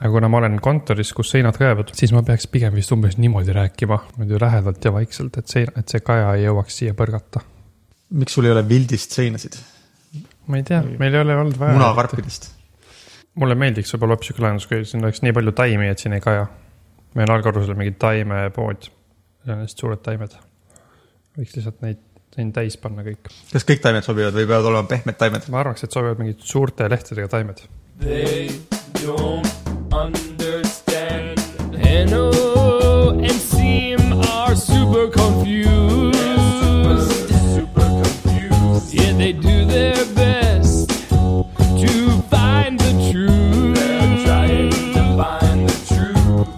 aga kuna ma olen kontoris, kus seinad kaevad, siis ma peaks pigem vist umbes niimoodi rääkima, niimoodi lähedalt ja vaikselt, et sein, et see kaja ei jõuaks siia põrgata. miks sul ei ole vildist seinasid? ma ei tea, meil ei ole olnud vaja. munakarpidest. mulle meeldiks võib-olla hoopis sihuke lahendus, kui siin oleks nii palju taimi, et siin ei kaja. meil on allkorrusel mingi taimepood, seal on hästi suured taimed. võiks lihtsalt neid siin täis panna kõik. kas kõik taimed sobivad või peavad olema pehmed taimed? ma arvaks, et sobivad mingid suurte lehtedega taimed. They don't understand. Hanno and Seam are super confused. Super confused. Yeah, they do their best to find the truth. They're trying to find the truth.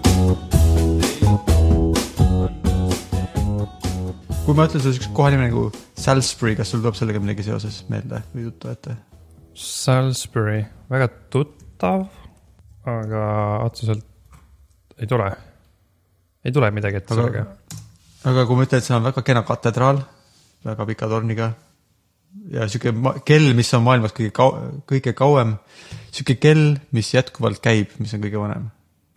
Kui ma ütlen sulle siukse kohanimi nagu Salisbury, kas sul tuleb sellega midagi seoses meelde või juttu ette? Salisbury, väga tuttav, aga otseselt ei tule. ei tule midagi ette Aga- sellega. aga kui ma ütlen, et see on väga kena katedraal, väga pika torniga ja sihuke kell, mis on maailmas kõige kau-, kõige kauem, sihuke kell, mis jätkuvalt käib, mis on kõige vanem.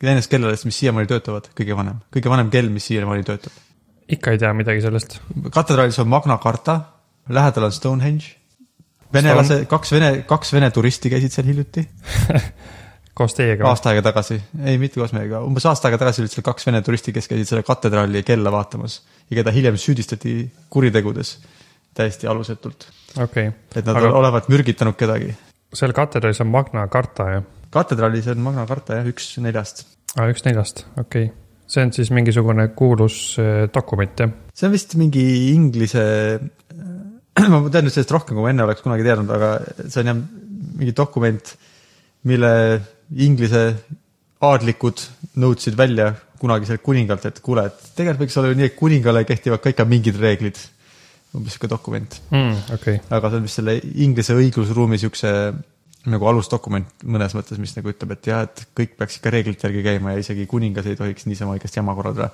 Nendest kelladest, mis siiamaani töötavad, kõige vanem, kõige vanem kell, mis siiamaani töötab. ikka ei tea midagi sellest. katedraalis on Magna Carta, lähedal on Stonehenge. venelase, kaks vene, kaks vene turisti käisid seal hiljuti, koos teiega. aasta aega tagasi, ei mitte koos meiega, umbes aasta aega tagasi olid seal kaks vene turisti, kes käisid selle katedraali kella vaatamas ja keda hiljem süüdistati kuritegudes täiesti alusetult. okay., et nad Aga- olevat mürgitanud kedagi. seal katedraalis on Magna Carta jah? katedraalis on Magna Carta jah, üks neljast. aa, üks neljast, okei okay. see on siis mingisugune kuulus äh, dokument jah? see on vist mingi inglise, ma tean nüüd sellest rohkem, kui ma enne oleks kunagi teadnud, aga see on jah mingi dokument, mille Inglise aadlikud nõudsid välja kunagiselt kuningalt, et kuule, et tegelikult võiks olla ju nii, et kuningale kehtivad ka ikka mingid reeglid. umbes sihuke dokument, mm,. okay., aga see on vist selle Inglise õigusruumi siukse nagu alusdokument mõnes mõttes, mis nagu ütleb, et jah, et kõik peaks ikka reeglite järgi käima ja isegi kuningas ei tohiks niisama õigesti jama korraldada.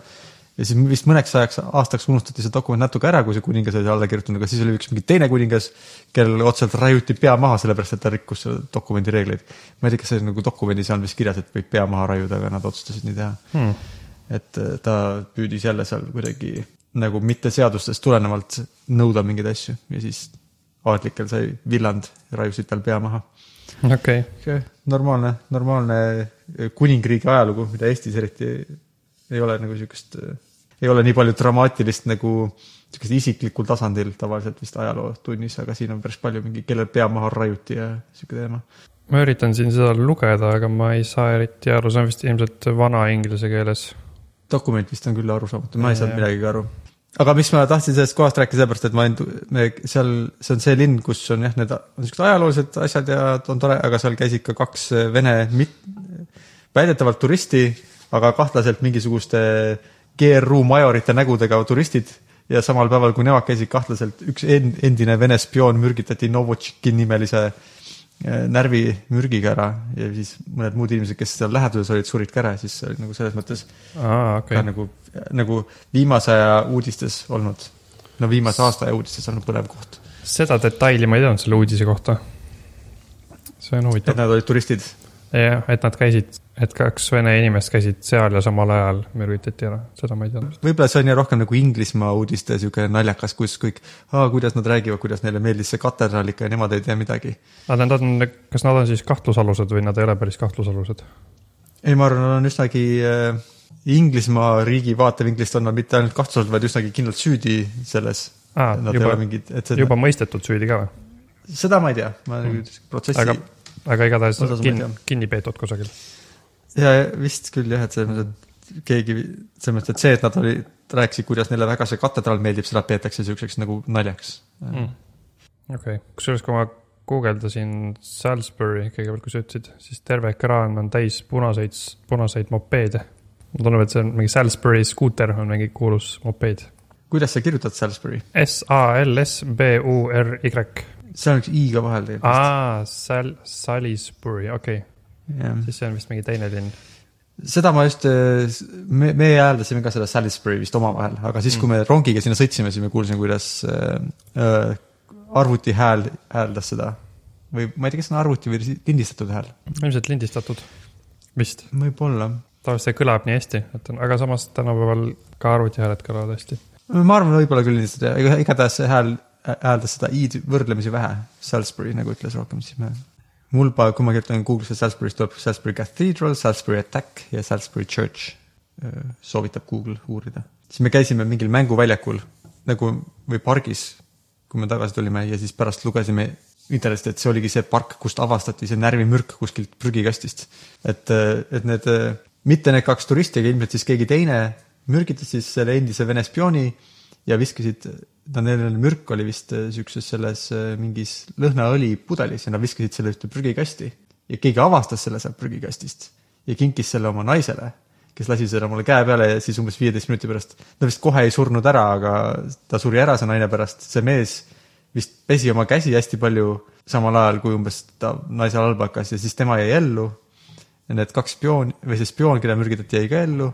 Ja siis vist mõneks ajaks, aastaks unustati see dokument natuke ära, kui see kuningas oli alla kirjutanud, aga siis oli üks mingi teine kuningas, kellel otseselt raiuti pea maha, sellepärast et ta rikkus selle dokumendi reegleid. ma ei tea, kas see nagu dokumendis on vist kirjas, et võib pea maha raiuda, aga nad otsustasid nii teha hmm.. et äh, ta püüdis jälle seal kuidagi nagu mitte seadustest tulenevalt nõuda mingeid asju ja siis aadlikel sai villand raiusid tal pea maha. okei okay., sihuke normaalne, normaalne äh, kuningriigi ajalugu, mida Eestis eriti ei ole nagu siukest, ei ole nii palju dramaatilist nagu siukest isiklikul tasandil tavaliselt vist ajalootunnis, aga siin on päris palju mingi, kellel pea maha raiuti ja sihuke teema. ma üritan siin seda lugeda, aga ma ei saa eriti aru, see on vist ilmselt vana inglise keeles. dokument vist on küll arusaamatu, ma ei saanud midagi aru. aga mis ma tahtsin sellest kohast rääkida, sellepärast et ma olen, me seal, see on see linn, kus on jah, need on siuksed ajaloolised asjad ja on tore, aga seal käisid ka kaks vene mit-, väidetavalt turisti, aga kahtlaselt mingisuguste GRU majorite nägudega turistid ja samal päeval, kui nemad käisid kahtlaselt, üks en- endine Vene spioon mürgitati Novotšiki nimelise eh, närvimürgiga ära ja siis mõned muud inimesed, kes seal läheduses olid, surid ka ära, siis see oli nagu selles mõttes aa, ka okei, nagu, nagu viimase aja uudistes olnud, no viimase aasta aja uudistes olnud põnev koht. seda detaili ma ei teadnud selle uudise kohta. see on et huvitav. nad olid turistid. jah, et nad käisid, et kaks vene inimest käisid seal ja samal ajal mürgitati ära, seda ma ei teadnud. võib-olla see on jah rohkem nagu Inglismaa uudiste sihuke naljakas, kus kõik, kuidas nad räägivad, kuidas neile meeldis see katedraal ikka ja nemad ei tea midagi. On, nad on, kas nad on siis kahtlusalused või nad ei ole päris kahtlusalused? ei, ma arvan, nad on üsnagi äh, Inglismaa riigi vaatevinklist on nad mitte ainult kahtlusalused, vaid üsnagi kindlalt süüdi selles. ei juba mingid, see, juba mõistetud süüdi ka või? seda ma ei tea, ma nagu protsessi aga, aga igatahes tea., kinni peetud kusagil. Ja vist küll jah, et selles mõttes, et keegi, selles mõttes, et see, et nad olid, rääkisid, kuidas neile väga see katedraal meeldib, seda peetakse siukseks nagu naljaks mm.. okei, kusjuures kui ma guugeldasin Salisbury kõigepealt, kui sa ütlesid, siis terve ekraan on täis punaseid, punaseid mopeede. mulle tundub, et see on mingi Salisbury skuuter on mingi kuulus mopeed. kuidas sa kirjutad Salisbury? S A L S B U R Y. seal on üks i-ga vahel tegelikult. aa, Sal-, Salisbury, okei okay., siis see on vist mingi teine linn. seda ma just, me, me hääldasime ka seda Salisbury vist omavahel, aga siis, kui me rongiga sinna sõitsime, siis me kuulsime, kuidas äh, äh, arvuti hääl hääldas seda. või ma ei tea, kas see on arvuti või lindistatud hääl. ilmselt lindistatud. vist. võib-olla. tavaliselt see kõlab nii hästi, et on, aga samas tänapäeval ka arvutihääled kõlavad hästi. ma arvan, võib-olla küll ega igatahes see hääl hääldas seda i-d võrdlemisi vähe. Salisbury nagu ütles rohkem, siis me. mul, kui ma kirjutan Google'isse Salisbury's tuleb Salisbury Cathedral, Salisbury Attack ja Salisbury Church. soovitab Google uurida. siis me käisime mingil mänguväljakul nagu või pargis, kui me tagasi tulime ja siis pärast lugesime internetist, et see oligi see park, kust avastati see närvimürk kuskilt prügikastist. et, et need, mitte need kaks turisti, aga ilmselt siis keegi teine mürgitas siis selle endise Vene spiooni ja viskasid, no neil mürk oli vist äh, siukses selles äh, mingis lõhnaõlipudelis ja nad viskasid selle ühte prügikasti ja keegi avastas selle sealt prügikastist ja kinkis selle oma naisele, kes lasi selle mulle käe peale ja siis umbes viieteist minuti pärast, ta vist kohe ei surnud ära, aga ta suri ära, see naine pärast, see mees vist pesi oma käsi hästi palju samal ajal, kui umbes ta naisele halba hakkas ja siis tema jäi ellu. ja need kaks spiooni või see spioon, keda mürgitati, jäi ka ellu.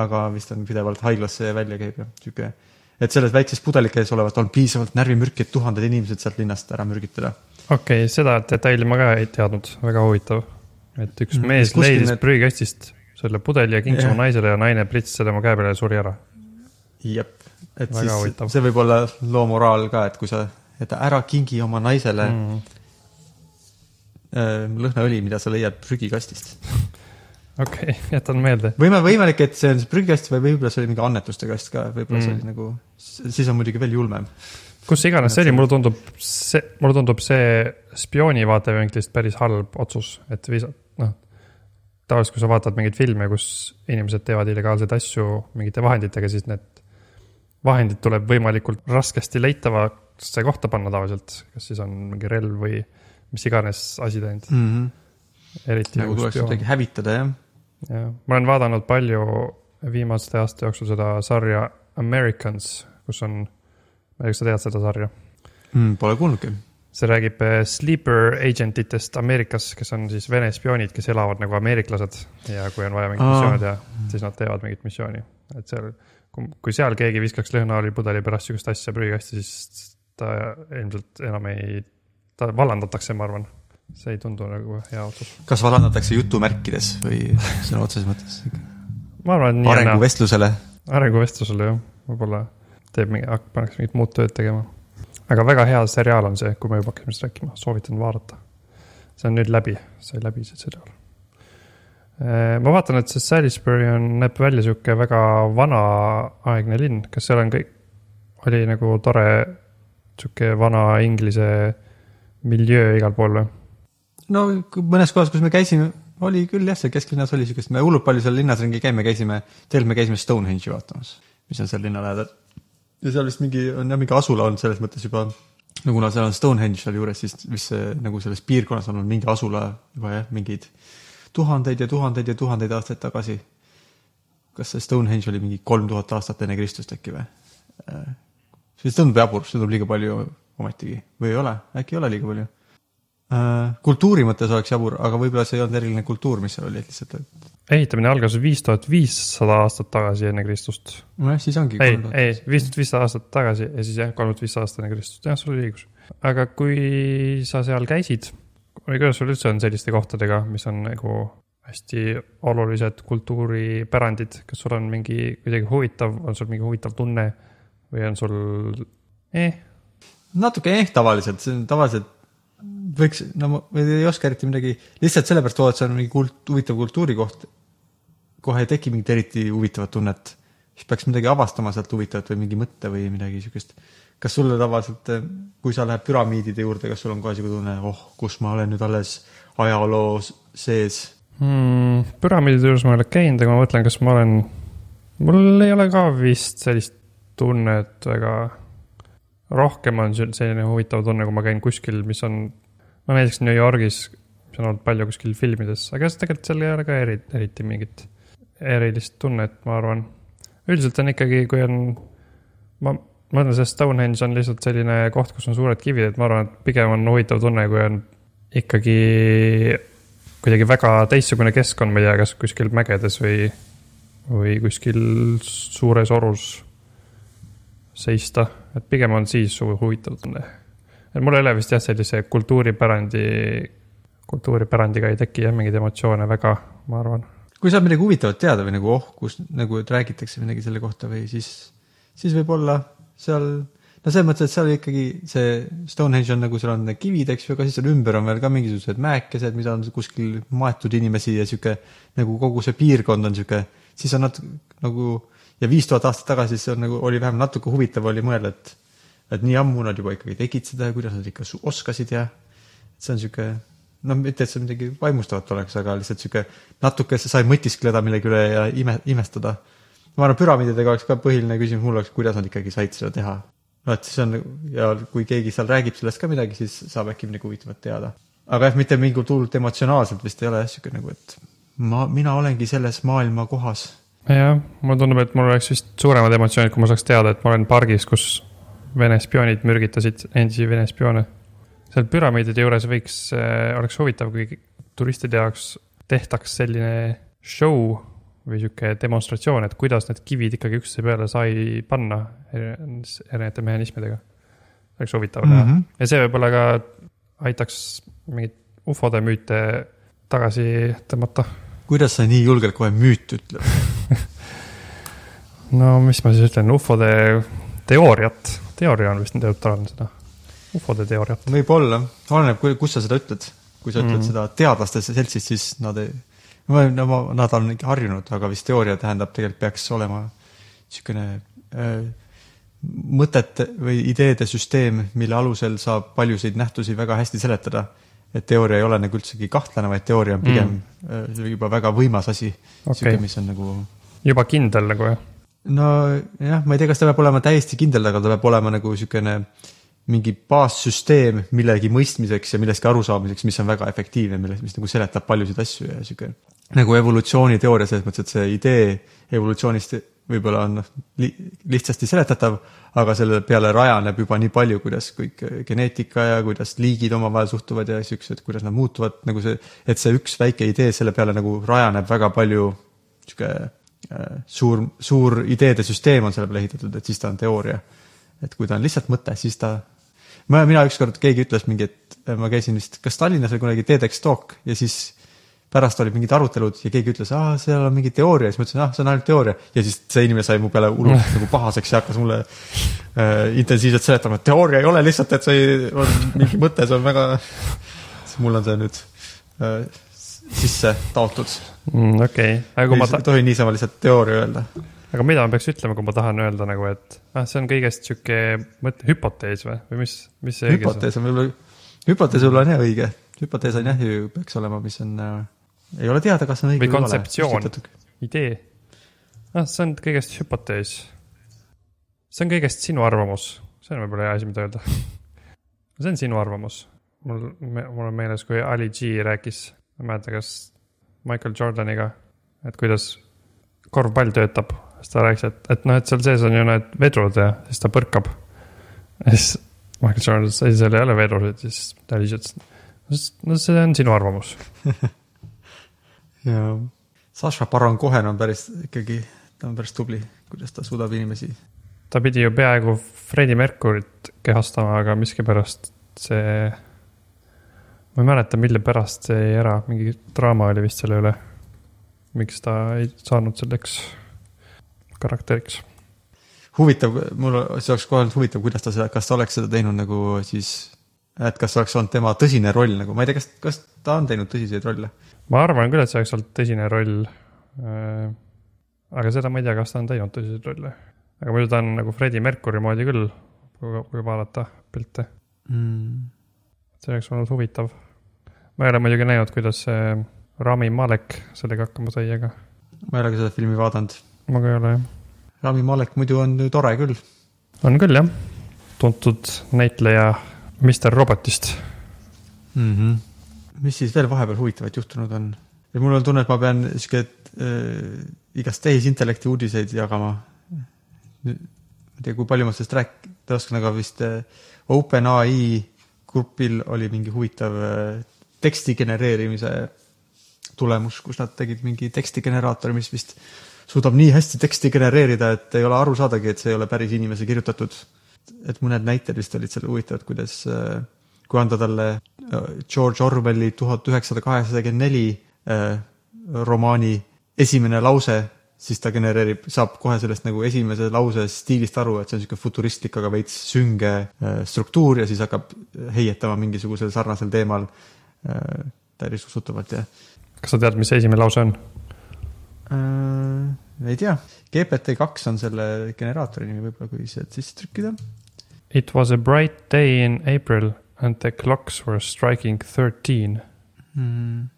aga vist on pidevalt haiglasse välja käib ja sihuke, et selles väikses pudelikes olevat on piisavalt närvimürki, et tuhanded inimesed sealt linnast ära mürgitada. okei okay,, seda detaili ma ka ei teadnud, väga huvitav. et üks Mm, mees leidis need- prügikastist selle pudeli ja kinkis oma naisele ja naine pritsis selle oma käe peale ja suri ära. jep, et Väga siis huvitav. see võib olla loo moraal ka, et kui sa, et ära kingi oma naisele mm. Mm. lõhnaõli, mida sa leiad prügikastist. okei okay,, jätan meelde. võime, võimalik, et see on prügikast või võib-olla see oli mingi annetuste kast ka, võib-olla mm. see Mm. oli nagu, siis on muidugi veel julmem. kus iganes see oli, mulle tundub see, mulle tundub see spiooni vaatevinklist päris halb otsus, et viisa-, noh. tavaliselt, kui sa vaatad mingeid filme, kus inimesed teevad illegaalseid asju mingite vahenditega, siis need vahendid tuleb võimalikult raskesti leitavasse kohta panna tavaliselt, kas siis on mingi relv või mis iganes asi teinud, Mm -hmm. eriti nagu tuleks midagi hävitada, jah jah, ma olen vaadanud palju viimaste aasta jooksul seda sarja Americans, kus on, ma ei tea, kas sa tead seda sarja? mm,. Pole kuulnudki. see räägib eh, sleeper agentitest Ameerikas, kes on siis Vene spioonid, kes elavad nagu ameeriklased ja kui on vaja mingit missiooni teha, siis nad teevad mingit missiooni, et seal, kui seal keegi viskaks lõhnaõlipudeli pärast sihukest asja prügikasti, siis ta ilmselt enam ei, ta vallandatakse, ma arvan. See ei tundu nagu hea otsus. kas vallandatakse jutumärkides või sõna otseses mõttes? ma arvan, et nii arenguvestlusele. arenguvestlusele jah, võib-olla teeb mingi, pannakse mingit muud tööd tegema. aga väga hea seriaal on see, kui me juba hakkasime sellest rääkima, soovitan vaadata. see on nüüd läbi, sai läbi see seriaal. ma vaatan, et see Salisbury on, näeb välja sihuke väga vanaaegne linn, kas seal on kõik, oli nagu tore sihuke vana inglise miljöö igal pool või? No mõnes kohas, kus me käisime, oli küll jah, seal kesklinnas oli siukest, me hullult palju seal linnas ringi käime, käisime, tegelikult me käisime Stonehenge'i vaatamas, mis on seal linna lähedal. ja seal vist mingi, on jah mingi asula olnud selles mõttes juba, no kuna seal on Stonehenge seal juures, siis vist see nagu selles piirkonnas on olnud mingi asula juba jah, mingeid tuhandeid ja tuhandeid ja tuhandeid aastaid tagasi. kas see Stonehenge oli mingi kolm tuhat aastat enne Kristust äkki või? see tundub jabur, see tundub liiga palju ometigi või ei ole, äkki ei ole liiga palju Äh, kultuuri mõttes oleks jabur, aga võib-olla see ei olnud eriline kultuur, mis seal oli, et lihtsalt, et ehitamine algas viis tuhat viissada aastat tagasi enne Kristust. nojah, siis ongi. ei, ei, viis tuhat viissada aastat tagasi ja siis jah, kolm tuhat viissada aastat enne Kristust, jah, sul oli õigus. aga kui sa seal käisid või kuidas sul üldse on selliste kohtadega, mis on nagu hästi olulised kultuuripärandid, kas sul on mingi kuidagi huvitav, on sul mingi huvitav tunne või on sul eh, natuke eh tavaliselt, see on tavaliselt võiks, no ma ei oska eriti midagi, lihtsalt sellepärast vaadata, see on mingi kult, huvitav kultuurikoht. kohe ei teki mingit eriti huvitavat tunnet, siis peaks midagi avastama sealt huvitavat või mingi mõtte või midagi siukest. kas sulle tavaliselt, kui sa lähed püramiidide juurde, kas sul on kohe siuke tunne, oh, kus ma olen nüüd alles ajaloo sees hmm, püramiidide juures ma ei ole käinud, aga ma mõtlen, kas ma olen, mul ei ole ka vist sellist tunnet väga, rohkem on selline huvitav tunne, kui ma käin kuskil, mis on, no näiteks New Yorgis, mis on olnud palju kuskil filmides, aga tegelikult seal ei ole ka eri, eriti mingit erilist tunnet, ma arvan. üldiselt on ikkagi, kui on, ma, ma mõtlen, see Stonehenge on lihtsalt selline koht, kus on suured kivid, et ma arvan, et pigem on huvitav tunne, kui on ikkagi kuidagi väga teistsugune keskkond, ma ei tea, kas kuskil mägedes või, või kuskil suures orus seista, et pigem on siis huvitav et mul ei ole vist jah, sellise kultuuripärandi, kultuuripärandiga ei teki jah mingeid emotsioone väga, ma arvan. kui saab midagi huvitavat teada või nagu oh, kus nagu et räägitakse midagi selle kohta või siis, siis võib-olla seal, no selles mõttes, et seal ikkagi see Stonehenge on nagu seal on kivid, eks ju, aga siis seal ümber on veel ka mingisugused mäekesed, mida on kuskil maetud inimesi ja sihuke nagu kogu see piirkond on sihuke, siis on natuke nagu ja viis tuhat aastat tagasi see on nagu, oli vähemalt natuke huvitav oli mõelda, et et nii ammu nad juba ikkagi tegid seda ja kuidas nad ikka oskasid ja see on sihuke no mitte, et see midagi vaimustavat oleks, aga lihtsalt sihuke natuke sa sai mõtiskleda millegi üle ja ime, imestada. ma arvan, püramiididega oleks ka põhiline küsimus mul oleks, kuidas nad ikkagi said seda teha. no et siis on ja kui keegi seal räägib sellest ka midagi, siis saab äkki midagi huvitavat teada. aga jah, mitte mingit hullult emotsionaalselt vist ei ole jah sihuke nagu, et ma, mina olengi selles maailma kohas. jah, mulle tundub, et mul oleks vist suuremad emotsioonid, kui ma saaks teada, et ma olen pargis, kus Vene spioonid mürgitasid endisi Vene spioone. seal püramiidide juures võiks, oleks huvitav, kui turistide jaoks tehtaks selline show või sihuke demonstratsioon, et kuidas need kivid ikkagi üksteise peale sai panna eri- erinevate mehhanismidega. oleks huvitav näha mm. -hmm. ja see võib-olla ka aitaks mingeid ufode müüte tagasi tõmmata kuidas sa nii julgelt kohe müüt ütled? no mis ma siis ütlen, ufode teooriat, teooria on vist neutraalne sõna. ufode teooriat. võib-olla, oleneb, kus sa seda ütled. kui sa ütled mm seda teadlaste seltsis, siis nad ei, no nad on harjunud, aga vist teooria tähendab, tegelikult peaks olema niisugune äh, mõtete või ideede süsteem, mille alusel saab paljusid nähtusi väga hästi seletada. Et teooria ei ole nagu üldsegi kahtlane, vaid teooria on pigem mm. äh, juba väga võimas asi okay., mis on nagu juba kindel nagu jah. nojah, ma ei tea, kas ta peab olema täiesti kindel, aga ta peab olema nagu niisugune mingi baassüsteem millegi mõistmiseks ja millestki arusaamiseks, mis on väga efektiivne, milles, mis nagu seletab paljusid asju ja sihuke nagu evolutsiooniteooria selles mõttes, et see idee evolutsioonist võib-olla on li, lihtsasti seletatav, aga selle peale rajaneb juba nii palju, kuidas kõik geneetika ja kuidas liigid omavahel suhtuvad ja siuksed, kuidas nad muutuvad, nagu see, et see üks väike idee selle peale nagu rajaneb väga palju sihuke äh, suur, suur ideede süsteem on selle peale ehitatud, et siis ta on teooria. et kui ta on lihtsalt mõte, siis ta, ma, mina ükskord, keegi ütles mingi, et äh, ma käisin vist, kas Tallinnas oli kunagi TEDx talk ja siis pärast olid mingid arutelud ja keegi ütles, aa, seal on mingi teooria, siis ma ütlesin, ah, see on ainult teooria. ja siis see inimene sai mu peale hullult nagu pahaseks ja hakkas mulle äh, intensiivselt seletama, et teooria ei ole lihtsalt, et see on mingi mõte, see on väga, siis mul on see nüüd äh, sisse taotud. mm,. okei okay., aga kui ma ei ta-, tohi niisama lihtsalt teooria öelda. aga mida ma peaks ütlema, kui ma tahan öelda nagu, et ah, see on kõigest sihuke mõte, hüpotees või, või mis, mis see hüpotees on võib-olla, hüpotees võib-olla on jah õige, hüpotees on jah ju peaks olema, mis on äh,, ei ole teada, kas on õige Või kontseptsioon. vale. idee. ah, see on kõigest hüpotees. see on kõigest sinu arvamus, see on võib-olla hea asi, mida öelda. see on sinu arvamus. mul, mul on meeles, kui Ali G rääkis, ma ei mäleta, kas Michael Jordaniga, et kuidas korvpall töötab. siis ta rääkis, et, et noh, et seal sees on ju need vedrud ja siis ta põrkab. ja siis Michael Jordan ütles, ei, seal ei ole vedrusid, siis Ali G ütles, no see on sinu arvamus. ja Saša Baron Cohen on päris ikkagi, ta on päris tubli, kuidas ta suudab inimesi. ta pidi ju peaaegu Freddie Mercury't kehastama, aga miskipärast see, ma ei mäleta, mille pärast see jäi ära, mingi draama oli vist selle üle. miks ta ei saanud selleks karakteriks. huvitav, mul, see oleks kohe olnud huvitav, kuidas ta seda, kas ta oleks seda teinud nagu siis, et kas oleks olnud tema tõsine roll nagu, ma ei tea, kas, kas ta on teinud tõsiseid rolle? ma arvan küll, et see oleks olnud tõsine roll. aga seda ma ei tea, kas ta on teinud tõsiseid rolle. aga muidu ta on nagu Freddie Mercury moodi küll, kui vaadata pilte. Mm. see oleks olnud huvitav. ma ei ole muidugi näinud, kuidas see Rami Malek sellega hakkama sai, aga ma ei ole ka seda filmi vaadanud. ma ka ei ole jah. Rami Malek muidu on ju tore küll. on küll jah, tuntud näitleja Mr Robotist. mm. -hmm. mis siis veel vahepeal huvitavat juhtunud on? mul on tunne, et ma pean sihuke äh, igast tehisintellekti uudiseid jagama. ma ei tea, kui palju ma sellest rääkida oskan, aga vist äh, OpenAI grupil oli mingi huvitav äh, teksti genereerimise tulemus, kus nad tegid mingi tekstigeneraatori, mis vist suudab nii hästi teksti genereerida, et ei ole aru saadagi, et see ei ole päris inimese kirjutatud. Et mõned näited vist olid seal huvitavad, kuidas äh, kui anda talle äh, George Orwelli tuhat üheksasada kaheksakümmend neli äh, romaani esimene lause, siis ta genereerib, saab kohe sellest nagu esimese lause stiilist aru, et see on niisugune futuristlik, aga veits sünge struktuur ja siis hakkab heietama mingisugusel sarnasel teemal täiesti usutavalt ja kas sa tead, mis see esimene lause on? äh, ei tea, GPT kaks on selle generaatori nimi võib-olla, kui sealt sisse trükkida. It was a bright day in April and the clocks were striking thirteen. Hmm.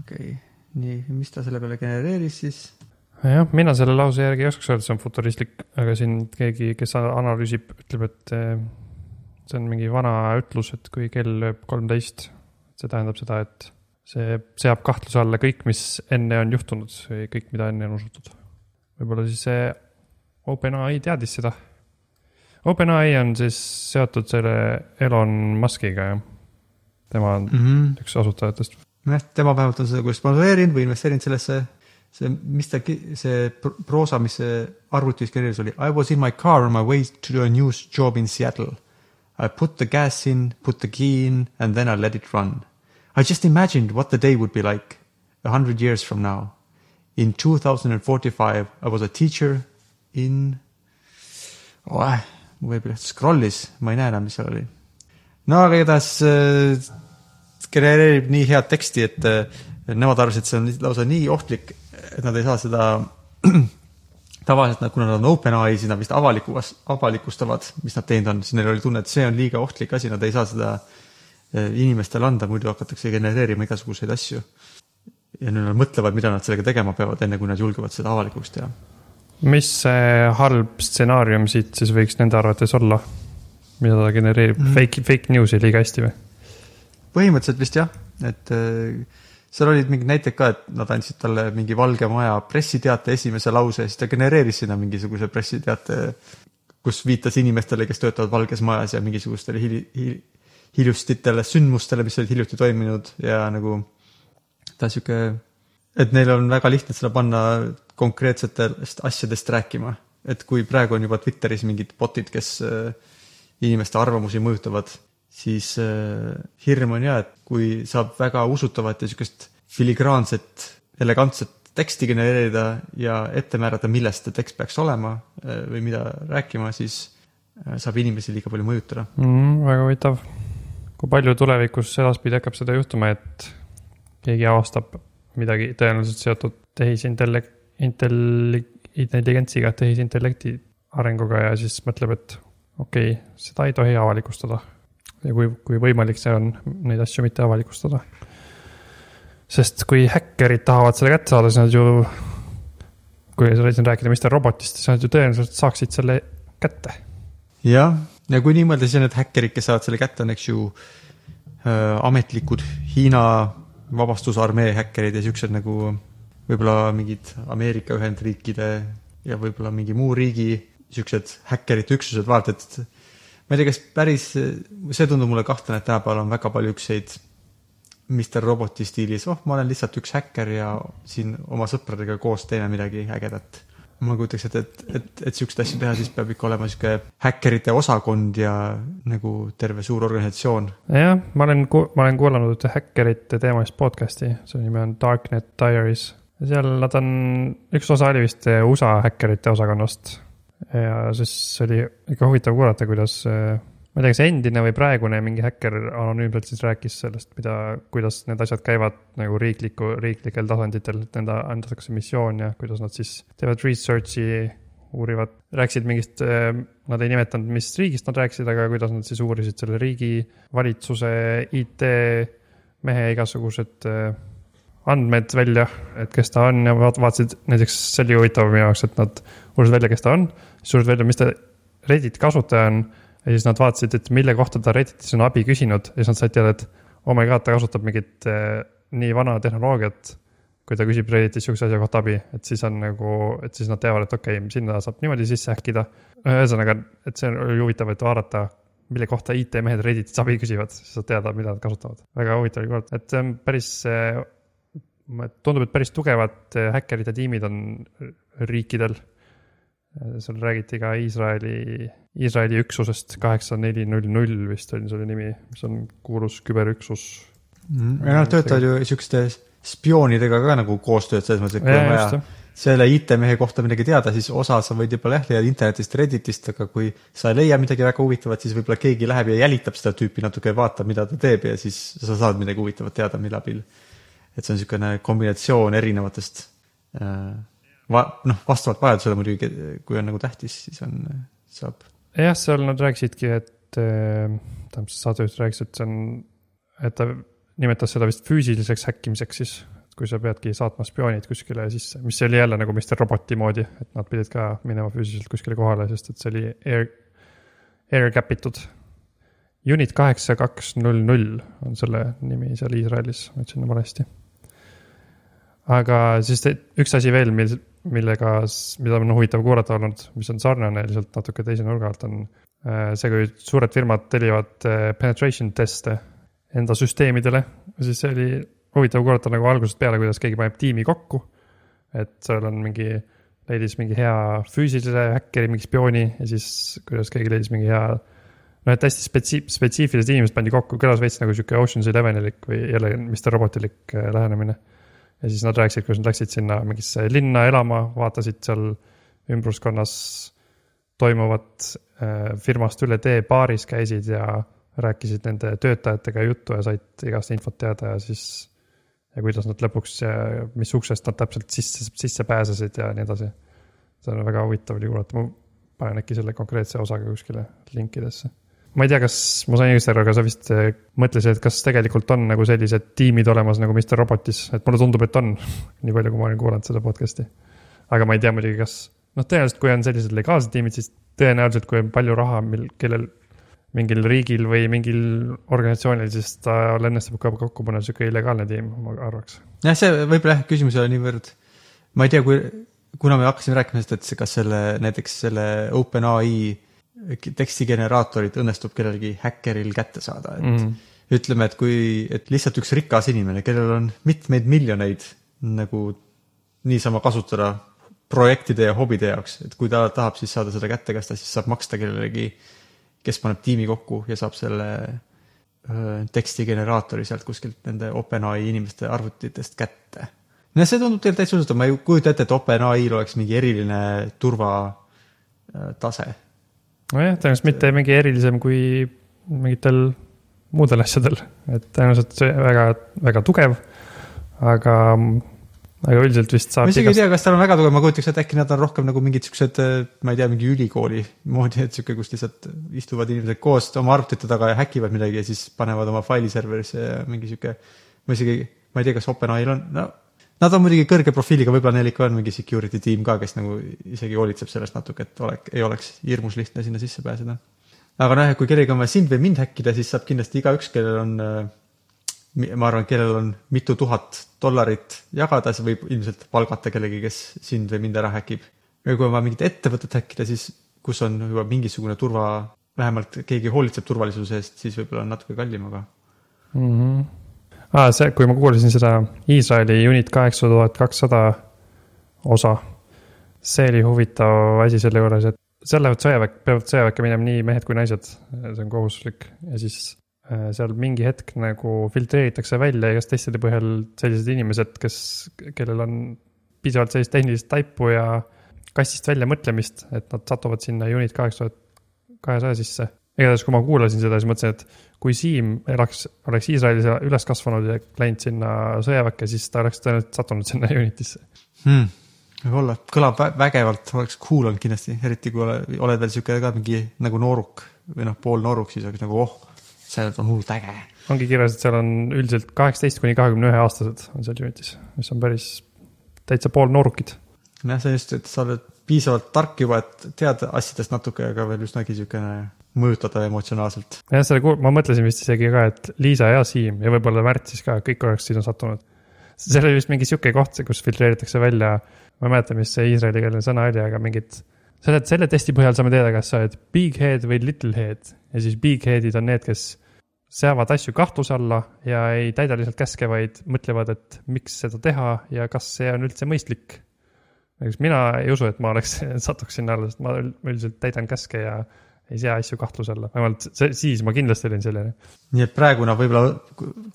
okei, nii, mis ta selle peale genereeris siis? jah, mina selle lause järgi ei oskaks öelda, see on futuristlik, aga siin keegi, kes analüüsib, ütleb, et eh, see on mingi vana ütlus, et kui kell lööb kolmteist, see tähendab seda, et see seab kahtluse alla kõik, mis enne on juhtunud või kõik, mida enne on usutud. Võib-olla siis see OpenAI teadis seda. OpenAI on siis seotud selle Elon Muskiga, jah. tema on mm. -hmm. üks asutajatest. jah, tema vähemalt on seda kui sponsoreerinud või investeerinud sellesse, see, mis ta, see pr- proosa, mis see arvutis genereeris, oli I was in my car on my way to a new job in Seattle. I put the gas in, put the key in and then I let it run. I just imagined what the day would be like a hundred years from now. In two thousand and forty five I was a teacher in oh,, võib-olla scroll'is, ma ei näe enam, mis seal oli. no aga igatahes äh, genereerib nii head teksti, et äh, nemad arvasid, et see on lausa nii ohtlik, et nad ei saa seda tavaliselt kuna nad on OpenAI, siis nad vist avaliku, avalikustavad, mis nad teinud on, siis neil oli tunne, et see on liiga ohtlik asi, nad ei saa seda äh, inimestele anda, muidu hakatakse genereerima igasuguseid asju. Ja nüüd nad mõtlevad, mida nad sellega tegema peavad, enne kui nad julgevad seda avalikuks teha. mis see halb stsenaarium siit siis võiks nende arvates olla? mida ta genereerib Mm. mm., fake, fake news'i liiga hästi või? põhimõtteliselt vist jah, et äh, seal olid mingid näited ka, et nad andsid talle mingi Valge Maja pressiteate esimese lause ja siis ta genereeris sinna mingisuguse pressiteate, kus viitas inimestele, kes töötavad Valges Majas ja mingisugustele hili-, hil, hiljustitele sündmustele, mis olid hiljuti toimunud ja nagu ta sihuke, et neil on väga lihtne seda panna konkreetsetest asjadest rääkima. et kui praegu on juba Twitteris mingid bot'id, kes äh, inimeste arvamusi mõjutavad, siis äh, hirm on ja, et kui saab väga usutavat ja sihukest filigraanset, elegantset teksti genereerida ja ette määrata, millest see tekst peaks olema äh, või mida rääkima, siis saab inimesi liiga palju mõjutada. mm,. väga huvitav. kui palju tulevikus edaspidi hakkab seda juhtuma, et keegi avastab midagi tõenäoliselt seotud tehisintellekt, intelli-, intelligentsiga, tehisintellekti arenguga ja siis mõtleb, et okei okay,, seda ei tohi avalikustada. ja kui, kui võimalik see on, neid asju mitte avalikustada. sest kui häkkerid tahavad selle kätte saada, siis nad ju, kui sa siin rääkida Mr Robotist, siis nad ju tõenäoliselt saaksid selle kätte jah, ja kui nii mõelda, siis need häkkerid, kes saavad selle kätte, on eks ju äh, ametlikud Hiina vabastusarmee häkkerid ja siuksed nagu võib-olla mingid Ameerika Ühendriikide ja võib-olla mingi muu riigi siuksed häkkerite üksused, vaata, et ma ei tea, kas päris, see tundub mulle kahtlane, et tänapäeval on väga palju ükseid Mr Roboti stiilis, oh, ma olen lihtsalt üks häkker ja siin oma sõpradega koos teeme midagi ägedat ma kujutaks ette, et, et, et siukseid asju teha, siis peab ikka olema sihuke häkkerite osakond ja nagu terve suur organisatsioon. jah, ma olen, ma olen kuulanud ühte häkkerite teemalist podcast'i, selle nimi on Darknet Diaries. seal nad on, üks osa oli vist USA häkkerite osakonnast. ja siis oli ikka huvitav kuulata, kuidas, ma ei tea, kas endine või praegune mingi häkker anonüümselt siis rääkis sellest, mida, kuidas need asjad käivad nagu riikliku, riiklikel tasanditel, et nende antakse missioon ja kuidas nad siis teevad research'i, uurivad, rääkisid mingist, nad ei nimetanud, mis riigist nad rääkisid, aga kuidas nad siis uurisid selle riigi valitsuse IT-mehe igasugused äh, andmed välja, et kes ta on ja vaat- vaatasid, näiteks see oli huvitav minu jaoks, et nad uurisid välja, kes ta on, siis uurisid välja, mis ta Redditi kasutaja on ja siis nad vaatasid, et mille kohta ta Redditis on abi küsinud ja siis nad said teada, et oh my god, ta kasutab mingit äh, nii vana tehnoloogiat. kui ta küsib Redditis sihukese asja kohta abi, et siis on nagu, et siis nad teavad, et okei okay,, sinna saab niimoodi sisse häkkida. ühesõnaga, et see oli huvitav, et vaadata, mille kohta IT-mehed Redditis abi küsivad, siis saad teada, mida nad kasutavad. väga huvitav oli kuulata, et see on päris, tundub, et päris tugevad äh, häkkerite tiimid on riikidel. Seal räägiti ka Iisraeli, Iisraeli üksusest kaheksa neli null null vist oli selle nimi, mis on kuulus küberüksus. ja nad töötavad ju siukeste spioonidega ka nagu koostööd selles mõttes, et kui on vaja selle IT-mehe kohta midagi teada, siis osa sa võid võib-olla jah leida internetist, Redditist, aga kui sa ei leia midagi väga huvitavat, siis võib-olla keegi läheb ja jälitab seda tüüpi natuke vaatab, mida ta teeb ja siis sa saad midagi huvitavat teada, mille abil. et see on niisugune kombinatsioon erinevatest äh, va-, noh, vastavalt vajadusele muidugi, kui on nagu tähtis, siis on, saab jah, seal nad rääkisidki, et äh, tähendab, see saatejuht rääkis, et see on, et ta nimetas seda vist füüsiliseks häkkimiseks siis. kui sa peadki saatma spioonid kuskile sisse, mis oli jälle nagu Mr Roboti moodi, et nad pidid ka minema füüsiliselt kuskile kohale, sest et see oli air, air cap itud. Unit kaheksa kaks null null on selle nimi seal Iisraelis, ma ütlesin valesti. aga siis te, üks asi veel, mil, millega, mida on huvitav kuulata olnud, mis on sarnane lihtsalt natuke teise nurga alt, on äh, see, kui suured firmad tellivad äh, penetration teste enda süsteemidele, siis see oli huvitav kuulata nagu algusest peale, kuidas keegi paneb tiimi kokku. et seal on mingi, leidis mingi hea füüsilise häkkeri, mingi spiooni ja siis kuidas keegi leidis mingi hea noh, et hästi spetsi-, spetsiifilised inimesed pandi kokku, kõlas veits nagu sihuke Ocean's Elevenilik või jälle Mr Robotilik äh, lähenemine. Ja siis nad rääkisid, kuidas nad läksid sinna mingisse linna elama, vaatasid seal ümbruskonnas toimuvat äh, firmast üle tee baaris käisid ja rääkisid nende töötajatega juttu ja said igast infot teada ja siis ja kuidas nad lõpuks, mis uksest nad täpselt sisse, sisse pääsesid ja nii edasi. see on väga huvitav oli kuulata, ma panen äkki selle konkreetse osaga kuskile linkidesse. Ma ei tea, kas ma sain õigesti aru, aga sa vist eh, mõtlesid, et kas tegelikult on nagu sellised tiimid olemas nagu Mr Robotis, et mulle tundub, et on, nii palju, kui ma olen kuulanud seda podcast'i. aga ma ei tea muidugi, kas, noh, tõenäoliselt kui on sellised legaalsed tiimid, siis tõenäoliselt, kui on palju raha, mil, kellel mingil riigil või mingil organisatsioonil, siis tal õnnestub ka kokku panna sihuke illegaalne tiim, ma arvaks. jah, see võib-olla jah, küsimus ei ole niivõrd, ma ei tea, kui, kuna me hakkasime rääkima sellest, et kas selle, näiteks selle OpenAI tekstigeneraatorit õnnestub kellelgi häkkeril kätte saada, et mm. ütleme, et kui, et lihtsalt üks rikas inimene, kellel on mitmeid miljoneid nagu niisama kasutada projektide ja hobide jaoks, et kui ta tahab siis saada seda kätte, kas ta siis saab maksta kellelegi, kes paneb tiimi kokku ja saab selle öö, tekstigeneraatori sealt kuskilt nende OpenAI inimeste arvutitest kätte. no see tundub teil täitsa usutav, ma ei kujuta ette, et OpenAI-l oleks mingi eriline turvatase. nojah, tõenäoliselt mitte mingi erilisem kui mingitel muudel asjadel, et tõenäoliselt see väga, väga tugev. aga, aga üldiselt vist ma saab isegi ei tea, kas tal on väga tugev, ma kujutaks ette, äkki nad on rohkem nagu mingid siuksed, ma ei tea, mingi ülikooli moodi, et sihuke, kus lihtsalt istuvad inimesed koos oma arvutite taga ja häkivad midagi ja siis panevad oma failiserverisse ja mingi sihuke, ma isegi, ma ei tea, kas OpenAI-l on, no Nad on muidugi kõrge profiiliga, võib-olla neil ikka on mingi security tiim ka, kes nagu isegi hoolitseb sellest natuke, et olek, ei oleks hirmus lihtne sinna sisse pääseda. aga noh, kui kellelgi on vaja sind või mind häkkida, siis saab kindlasti igaüks, kellel on, ma arvan, kellel on mitu tuhat dollarit jagada, siis võib ilmselt palgata kellegi, kes sind või mind ära häkib. või kui on vaja mingit ettevõtet häkkida, siis kus on juba mingisugune turva, vähemalt keegi hoolitseb turvalisuse eest, siis võib-olla on natuke kallim, aga mm. -hmm. Ah, see, kui ma kuulasin seda Iisraeli Unit kaheksa tuhat kakssada osa, see oli huvitav asi selle juures, et seal lähevad sõjaväkke, peavad sõjaväkke minema nii mehed kui naised, see on kohustuslik ja siis äh, seal mingi hetk nagu filtreeritakse välja igast testide põhjal sellised inimesed, kes, kellel on piisavalt sellist tehnilist taipu ja kastist välja mõtlemist, et nad satuvad sinna Unit kaheksa tuhat kahesaja sisse. igatahes, kui ma kuulasin seda, siis mõtlesin, et kui Siim elaks, oleks Iisraelis üles kasvanud ja läinud sinna sõjaväkke, siis ta oleks tõenäoliselt sattunud sinna Unitisse. hmm.. võib-olla, kõlab vä- vägevalt, oleks cool olnud kindlasti, eriti kui ole, oled veel sihuke ka mingi nagu nooruk või noh, poolnooruk, siis oleks nagu oh, see on hullult äge. ongi kirjas, et seal on üldiselt kaheksateist kuni kahekümne ühe aastased on seal Unitis, mis on päris täitsa poolnoorukid. jah, see on just, et sa oled piisavalt tark juba, et tead asjadest natuke, aga veel üsnagi siukene mõjutada emotsionaalselt. jah, selle, ma mõtlesin vist isegi ka, et Liisa ja Siim ja võib-olla Märt siis ka, kõik oleks sinna sattunud. seal oli vist mingi sihuke koht, kus filtreeritakse välja, ma ei mäleta, mis see iisraelikeelne sõna oli, aga mingid. selle, selle testi põhjal saame teada, kas sa oled big head või little head ja siis big head'id on need, kes seavad asju kahtluse alla ja ei täida lihtsalt käske, vaid mõtlevad, et miks seda teha ja kas see on üldse mõistlik. Näiteks mina ei usu, et ma oleks, satuks sinna alla, sest ma ül- üldiselt täidan käske ja ei sea asju kahtluse alla, vähemalt see, siis ma kindlasti olin selline. nii et praegu nad võib-olla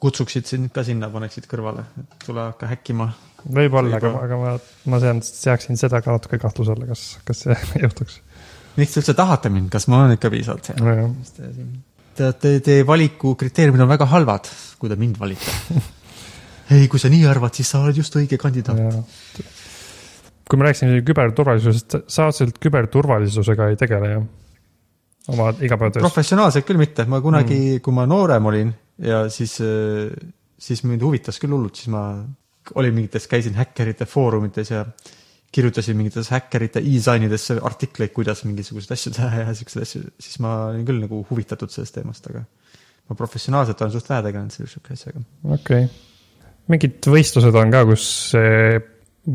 kutsuksid sind ka sinna, paneksid kõrvale, et tule hakka häkkima. võib-olla, aga aga ma, ma sean, seaksin seda ka natuke kahtluse alla, kas, kas see juhtuks. miks te üldse tahate mind, kas ma olen ikka piisavalt hea? nojah, Teate, teie valiku kriteeriumid on väga halvad, kui te mind valite. ei, kui sa nii arvad, siis sa oled just õige kandidaat. Kui me rääkisime küberturvalisusest, sa otseselt küberturvalisusega ei tegele ju? oma igapäevatöös? professionaalselt küll mitte, ma kunagi mm., kui ma noorem olin ja siis, siis mind huvitas küll hullult, siis ma olin mingites, käisin häkkerite foorumites ja kirjutasin mingites häkkerite e-signidesse artikleid, kuidas mingisuguseid asju teha ja siukseid asju, siis ma olin küll nagu huvitatud sellest teemast, aga ma professionaalselt olen suht vähe tegelenud selle sihuke asjaga. okei okay.. mingid võistlused on ka, kus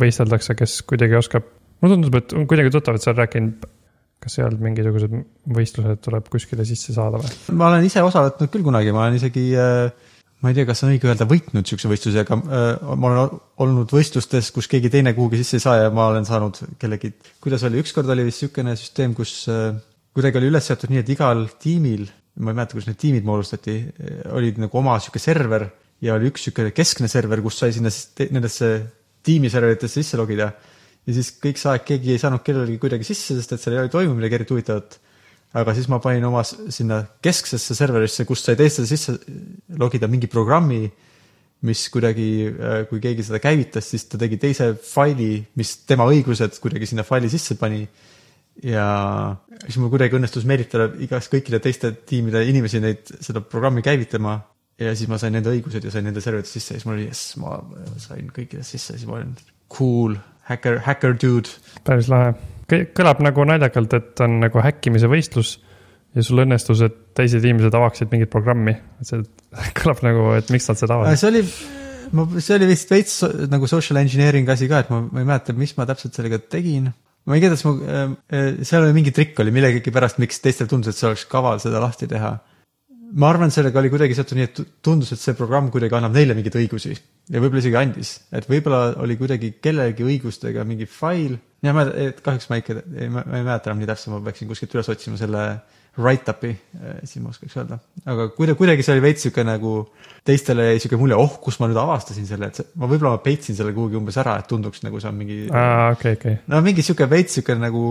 võisteldakse, kes kuidagi oskab, mulle tundub, et on kuidagi tuttav, et sa oled rääkinud, kas seal mingisugused võistlused tuleb kuskile sisse saada või? ma olen ise osa võtnud küll kunagi, ma olen isegi äh, ma ei tea, kas on õige öelda võitnud siukse võistluse, aga äh, ma olen olnud võistlustes, kus keegi teine kuhugi sisse ei saa ja ma olen saanud kellegi, kuidas oli, ükskord oli vist niisugune süsteem, kus äh, kuidagi oli üles seatud nii, et igal tiimil, ma ei mäleta, kuidas need tiimid moodustati, olid nagu oma sihuke server ja oli üks niisugune keskne server, kus sai sinna nendesse tiimiserveritesse sisse logida. ja siis kõik see aeg keegi ei saanud kellelegi kuidagi sisse, sest et seal ei toimunud midagi eriti huvitavat aga siis ma panin oma sinna kesksesse serverisse, kust sai teistele sisse logida mingi programmi, mis kuidagi, kui keegi seda käivitas, siis ta tegi teise faili, mis tema õigused kuidagi sinna faili sisse pani. ja siis mul kuidagi õnnestus meelitada igast kõikide teiste tiimide inimesi neid, seda programmi käivitama. Ja siis ma sain nende õigused ja sain nende serveritesse sisse ja siis mul oli jess, ma sain kõikidest sisse, siis ma olin cool, hacker, hacker dude päris lahe. kõlab nagu naljakalt, et on nagu häkkimise võistlus ja sul õnnestus, et teised inimesed avaksid mingit programmi. see kõlab nagu, et miks nad seda avavad. see oli, ma, see oli vist veits nagu social engineering asi ka, et ma, ma ei mäleta, mis ma täpselt sellega tegin. ma ei tea, kas ma äh,, seal oli mingi trikk oli millegagi pärast, miks teistel tundus, et see oleks kaval seda lahti teha. Ma arvan, sellega oli kuidagi seotud nii, et tundus, et see programm kuidagi annab neile mingeid õigusi ja võib-olla isegi andis, et võib-olla oli kuidagi kellelegi õigustega mingi fail. ja ma, kahjuks ma ikka ei, ma ei mäleta enam nii täpselt, ma peaksin kuskilt üles otsima selle write-up'i, siis ma oskaks öelda. aga kuidagi, kuidagi see oli veits sihuke nagu teistele jäi sihuke mulje, oh, kus ma nüüd avastasin selle, et see, ma võib-olla ma peitsin selle kuhugi umbes ära, et tunduks nagu see on mingi aa, okei, okei. no mingi sihuke veits sihuke nagu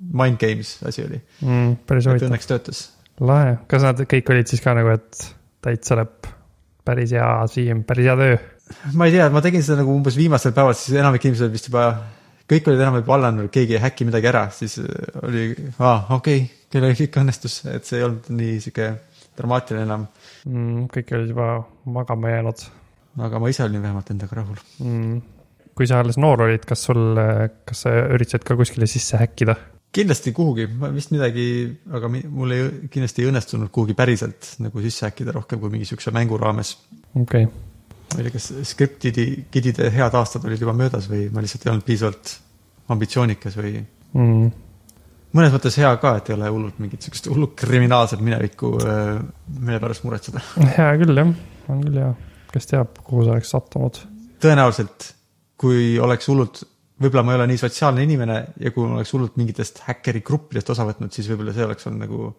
mind games asi oli, Mm, päris et huvitav. õnneks töötas. lahe, kas nad kõik olid siis ka nagu, et täitsa lõpp, päris hea, Siim, päris hea töö. ma ei tea, ma tegin seda nagu umbes viimastel päevadel, siis enamik inimesed olid vist juba, kõik olid enam-vähem vallanud, keegi ei häkki midagi ära, siis äh, oli, aa, okei okay,, kellelgi ikka õnnestus, et see ei olnud nii sihuke dramaatiline enam. mm,. kõik olid juba magama jäänud aga ma ise olin vähemalt endaga rahul. mm.. kui sa alles noor olid, kas sul, kas sa üritasid ka kuskile sisse häkkida? Kindlasti kuhugi, ma vist midagi, aga mul ei, kindlasti ei õnnestunud kuhugi päriselt nagu sisse häkkida rohkem kui mingi siukse mängu raames. okei okay., ma ei tea, kas skriptide, gidide head aastad olid juba möödas või ma lihtsalt ei olnud piisavalt ambitsioonikas või mm.. mõnes mõttes hea ka, et ei ole hullult mingit siukest hullut kriminaalset minevikku, mille pärast muretseda. hea küll jah, on küll hea, kes teab, kuhu sa oleks sattunud. tõenäoliselt, kui oleks hullult, võib-olla ma ei ole nii sotsiaalne inimene ja kui ma oleks hullult mingitest häkkeri gruppidest osa võtnud, siis võib-olla see oleks olnud nagu,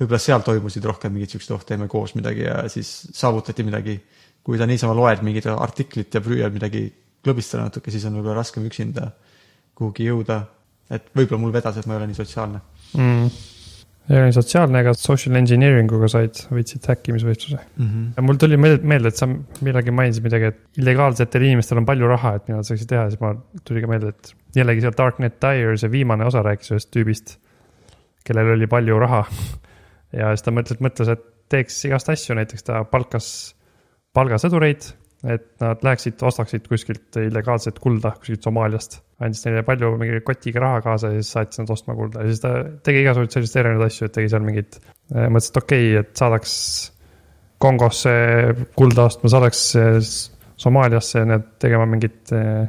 võib-olla seal toimusid rohkem mingid siuksed, oh teeme koos midagi ja siis saavutati midagi. kui sa niisama loed mingit artiklit ja püüad midagi klõbistada natuke, siis on võib-olla raskem üksinda kuhugi jõuda. et võib-olla mul vedas, et ma ei ole nii sotsiaalne. mm.. sotsiaalne, aga social engineering uga said, võitsid häkkimisvõistluse. Mm -hmm. ja mul tuli meelde et sa millalgi mainisid midagi, et illegaalsetel inimestel on palju raha, et mida nad saaksid teha siis ma tuli ka meelde, et jällegi seal Darknet Tires see viimane osa rääkis ühest tüübist, kellel oli palju raha. ja siis ta mõtles, mõtles, et teeks igast asju, näiteks ta palkas palgasõdureid, et nad läheksid, ostaksid kuskilt illegaalset kulda kuskilt Somaaliast. andis neile palju mingi kotiga raha kaasa ja siis saatis nad ostma kulda ja siis ta tegi igasuguseid selliseid erinevaid asju, et tegi seal mingid, mõtles, et okei okay,, et saadaks Kongosse kulda ostma, saadaks eh, Somaaliasse need tegema mingit eh,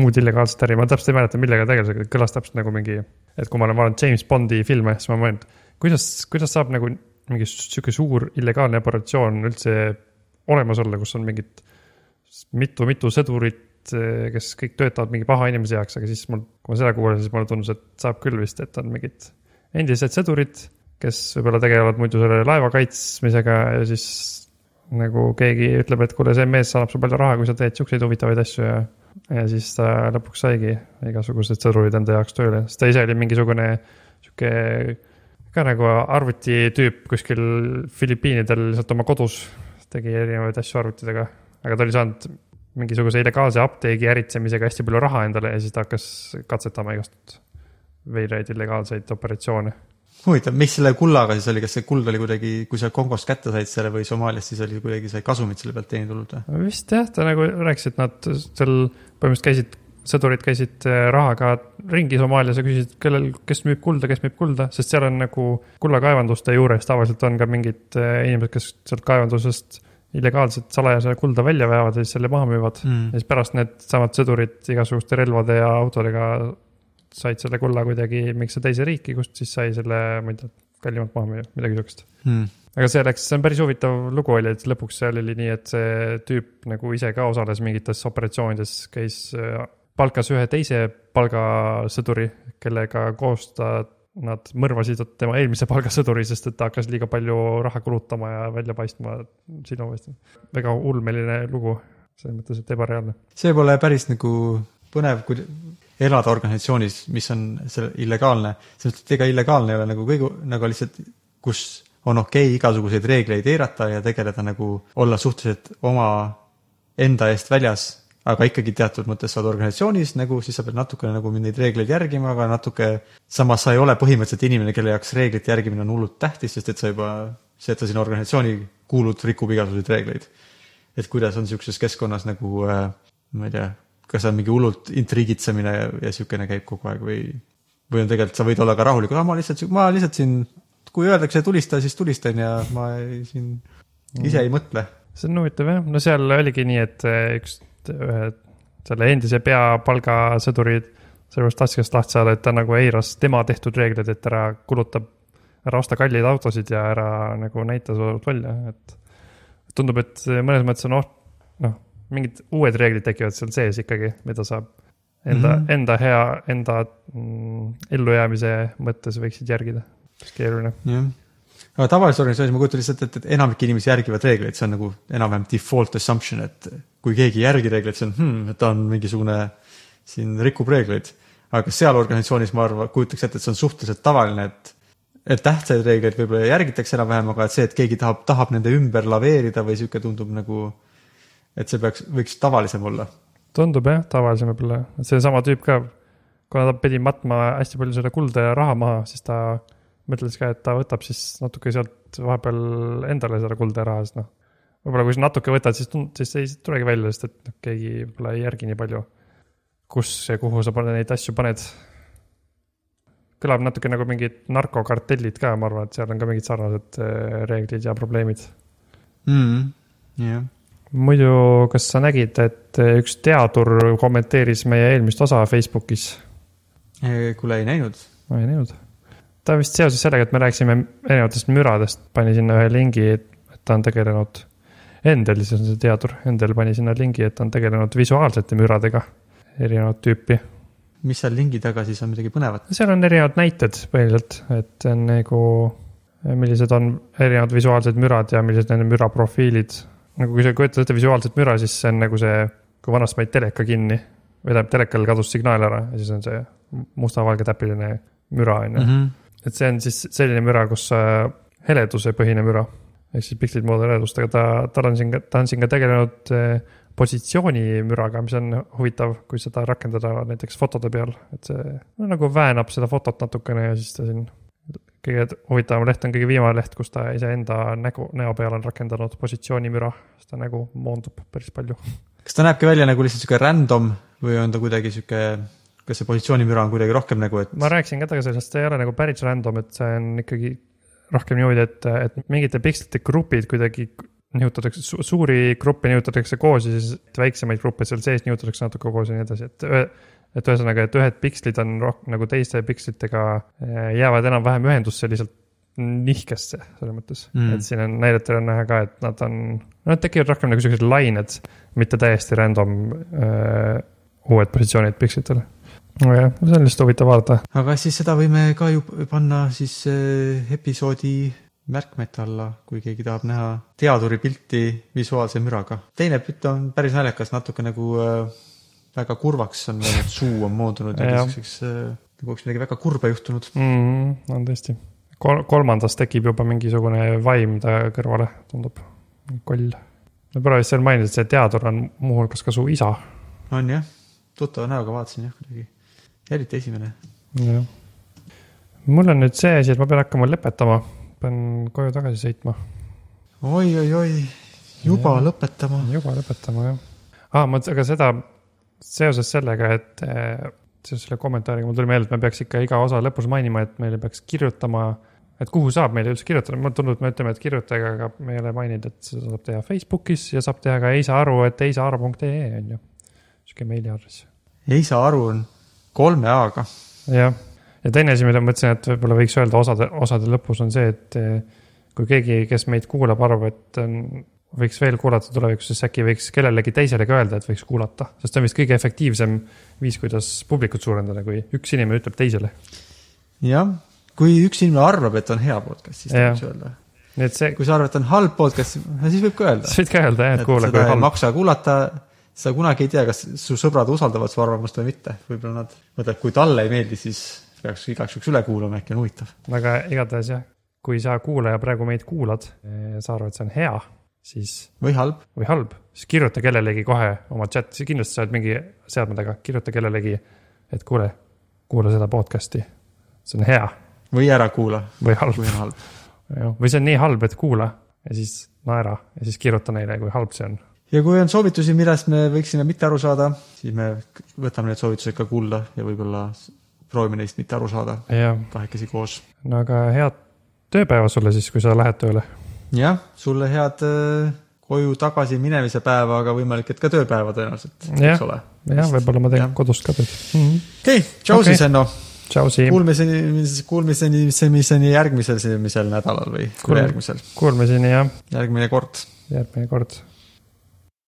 muud illegaalset äri, ma täpselt ei mäleta, millega tegeles, aga kõlas täpselt nagu mingi, et kui ma olen vaadanud James Bondi filme, siis ma mõtlen, kuidas, kuidas saab nagu mingi sihuke suur illegaalne operatsioon üldse olemas olla, kus on mingid mitu-mitu sõdurit, kes kõik töötavad mingi paha inimese heaks, aga siis mul, kui ma seda kuulasin, siis mulle tundus, et saab küll vist, et on mingid endised sõdurid, kes võib-olla tegelevad muidu selle laeva kaitsmisega ja siis nagu keegi ütleb, et kuule, see mees annab sulle palju raha, kui sa teed siukseid huvitavaid asju ja ja siis ta lõpuks saigi igasugused sõdurid enda jaoks tööle, sest ta ise oli mingisugune sihuke ka nagu arvutitüüp kuskil Filipiinidel lihtsalt oma kodus, tegi erinevaid asju arvutitega, aga ta oli saanud mingisuguse illegaalse apteegi äritsemisega hästi palju raha endale ja siis ta hakkas katsetama igast veidraid illegaalseid operatsioone. huvitav, mis selle kullaga siis oli, kas see kuld oli kuidagi, kui sa Kongost kätte said selle või Somaaliast, siis oli kuidagi sai kasumit selle pealt teeninud hullult või? vist jah, ta nagu rääkis, et nad seal põhimõtteliselt käisid, sõdurid käisid äh, rahaga ringi Somaalias ja küsisid, kellel, kes müüb kulda, kes müüb kulda, sest seal on nagu kullakaevanduste juures tavaliselt on ka mingid äh, inimesed, kes sealt kaevandusest illegaalselt salajase kulda välja veavad ja siis selle maha müüvad Mm. ja siis pärast needsamad sõdurid igasuguste relvade ja autodega said selle kulla kuidagi mingisse teise riiki, kust siis sai selle, ma ei tea, kallimalt maha müüa, midagi siukest. Mm. aga see läks, see on päris huvitav lugu oli, et lõpuks seal oli nii, et see tüüp nagu ise ka osales mingites operatsioonides, käis, palkas ühe teise palgasõduri, kellega koos ta, nad mõrvasid tema eelmise palgasõduri, sest et ta hakkas liiga palju raha kulutama ja välja paistma silma paistma. väga ulmeline lugu, selles mõttes, et ebareaalne. see pole päris nagu põnev, kui elada organisatsioonis, mis on selle illegaalne, sest et ega illegaalne ei ole nagu kõige, nagu lihtsalt, kus on okei okay igasuguseid reegleid eirata ja tegeleda nagu, olla suhteliselt oma enda eest väljas, aga ikkagi teatud mõttes sa oled organisatsioonis nagu, siis sa pead natukene nagu neid reegleid järgima, aga natuke samas sa ei ole põhimõtteliselt inimene, kelle jaoks reeglite järgimine on hullult tähtis, sest et sa juba, see, et sa sinna organisatsiooni kuulud, rikub igasuguseid reegleid. et kuidas on niisuguses keskkonnas nagu äh, ma ei tea, kas on mingi hullult intriigitsemine ja, ja niisugune käib kogu aeg või, või on tegelikult, sa võid olla ka rahulik, ma lihtsalt, ma lihtsalt siin, kui öeldakse tulista, siis tulistan ja ma ei, siin ise ei mõtle. see on huvitav jah, no seal oligi nii, et eh, üks, ühe selle endise peapalgasõduri, sellepärast tahtsidki lahti saada, et ta nagu eiras tema tehtud reegleid, et ära kuluta, ära osta kalleid autosid ja ära nagu näita suurt välja, et tundub, et mõnes mõttes on oht, noh, mingid uued reeglid tekivad seal sees ikkagi, mida saab enda mm. -hmm. enda hea, enda mm, ellujäämise mõttes võiksid järgida. keeruline. jah, aga tavalises organisatsioonis ma kujutan lihtsalt ette, et enamik inimesi järgivad reegleid, see on nagu enam-vähem default assumption, et kui keegi ei järgi reegleid, see on hmm,, ta on mingisugune, siin rikub reegleid. aga seal organisatsioonis ma arvan, kujutaks ette, et see on suhteliselt tavaline, et et tähtsaid reegleid võib-olla järgitakse enam-vähem, aga et see, et keegi tahab, tahab nende ümber laveerida või sihuke tundub nagu, et see peaks, võiks tavalisem olla. tundub jah, tavalisem võib-olla, seesama tüüp ka, kuna ta pidi matma hästi palju seda kulda ja raha maha, siis ta mõtles ka, et ta võtab siis natuke sealt vahepeal endale seda kulda raha, sest noh. võib-olla kui sa natuke võtad, siis tund-, siis ei tulegi välja, sest et noh, keegi võib-olla ei järgi nii palju. kus ja kuhu sa pane- neid asju paned. kõlab natuke nagu mingid narkokartellid ka, ma arvan, et seal on ka mingid sarnased eh, reeglid ja probleemid jah, muidu, kas sa nägid, et üks teadur kommenteeris meie eelmist osa Facebookis? kuule ei näinud. ma ei näinud. Ta vist seoses sellega, et me rääkisime erinevatest müradest, pani sinna ühe lingi, et ta on tegelenud, Endel siis on see teadur, Endel pani sinna lingi, et ta on tegelenud visuaalsete müradega, erinevat tüüpi. mis seal lingi taga siis on midagi põnevat? seal on erinevad näited põhiliselt, et on nagu, millised on erinevad visuaalsed mürad ja millised nende müra profiilid. nagu kui sa kujutad ette visuaalset müra, siis see on nagu see, kui vanasti panid teleka kinni või tähendab, telekal kadus signaal ära ja siis on see musta-valge täpiline müra, on ju. Et see on siis selline müra, kus äh, heledusepõhine müra ehk siis pikslid moodi heledust, aga ta, tal on siin, ta on siin ka tegelenud äh, positsioonimüraga, mis on huvitav, kui seda rakendada näiteks fotode peal, et see no, nagu väänab seda fotot natukene ja siis ta siin. kõige huvitavam leht on kõige viimane leht, kus ta iseenda nägu, näo peal on rakendanud positsioonimüra, siis ta nägu moondub päris palju. kas ta näebki välja nagu lihtsalt sihuke random või on ta kuidagi sihuke, kas see positsioonimüra on kuidagi rohkem nagu, et ma rääkisin ka temaga sellest, see ei ole nagu päris random, et see on ikkagi rohkem niimoodi, et, et mingite pikslite grupid kuidagi nihutatakse su, suuri gruppe nihutatakse koos ja siis väiksemaid gruppe seal sees nihutatakse natuke koos ja nii edasi, et ühe, et ühesõnaga, et ühed pikslid on rohkem nagu teiste pikslitega eh, jäävad enam-vähem ühendusse lihtsalt nihkesse selles mõttes Mm. et siin on näidetel on näha ka, et nad on, nad tekivad rohkem nagu siuksed lained, mitte täiesti random äh, uued positsioonid pikslitele. nojah, see on lihtsalt huvitav vaadata. aga siis seda võime ka ju panna siis äh, episoodi märkmete alla, kui keegi tahab näha teaduri pilti visuaalse müraga. teine pilt on päris naljakas, natuke nagu äh, väga kurvaks on läinud, suu on moodunud ja niisuguseks äh, nagu oleks midagi väga kurba juhtunud. mm,. on tõesti. Kol-, kolmandas tekib juba mingisugune vaim ta kõrvale, tundub. koll. võib-olla vist seal mainis, et see teadur on muuhulgas ka su isa. on jah, tuttava näoga vaatasin jah kuidagi. Eriti esimene. jah. mul on nüüd see asi, et ma pean hakkama lõpetama. pean koju tagasi sõitma. oi-oi-oi, juba ja. lõpetama. juba lõpetama, jah. aa, ma, aga seda seoses sellega, et eh, seoses selle kommentaariga mul tuli meelde, et me peaks ikka iga osa lõpus mainima, et meile peaks kirjutama, et kuhu saab meile üldse kirjutada, mulle tundub, et me ütleme, et kirjutage, aga me ei ole maininud, et seda saab teha Facebookis ja saab teha ka ei saa aru, et ei saa aru.ee on ju. sihuke meiliaadress. ei saa aru, on kolme A-ga. jah, ja teine asi, mida ma mõtlesin, et võib-olla võiks öelda osade, osade lõpus on see, et eh, kui keegi, kes meid kuulab, arvab, et on, võiks veel kuulata tulevikus, siis äkki võiks kellelegi teisele ka öelda, et võiks kuulata, sest see on vist kõige efektiivsem viis, kuidas publikut suurendada, kui üks inimene ütleb teisele. jah, kui üks inimene arvab, et on hea podcast, siis ta võiks öelda. nii et see, kui sa arvad, et on halb podcast, siis võib ka öelda. sa võid ka öelda jah, et kuule, kui halb. maksa kuulata, sa kunagi ei tea, kas su sõbrad usaldavad su arvamust või mitte. võib-olla nad mõtlevad, kui talle ei meeldi, siis peaks igaks juhuks üle kuulama, äkki on huvitav. aga igatahes jah, kui sa kuulaja praegu meid kuulad, sa arvad, et see on hea, siis või halb. või halb, siis kirjuta kellelegi kohe oma chat, kindlasti sa oled mingi seadme taga, kirjuta kellelegi, et kuule, kuula seda podcast'i. see on hea või ära kuula, või halb on halb. või see on nii halb, et kuula ja siis naera ja siis kirjuta neile, kui halb see on. Ja kui on soovitusi, millest me võiksime mitte aru saada, siis me võtame need soovitused ka kuulda ja võib-olla proovime neist mitte aru saada jah, kahekesi koos. no aga head tööpäeva sulle siis, kui sa lähed tööle. jah, sulle head äh, koju tagasi minemise päeva, aga võimalik, et ka tööpäeva tõenäoliselt, Jah. eks ole. jah, võib-olla ma teen Jah. kodust ka tööd mm. -hmm. okei okay,, tšau Okei. siis, Enno. kuulmiseni, kuulmiseni, kuulmiseni järgmisel sellisel nädalal või Kuul- järgmisel, Kuulmiseni ja järgmine kord järgmine kord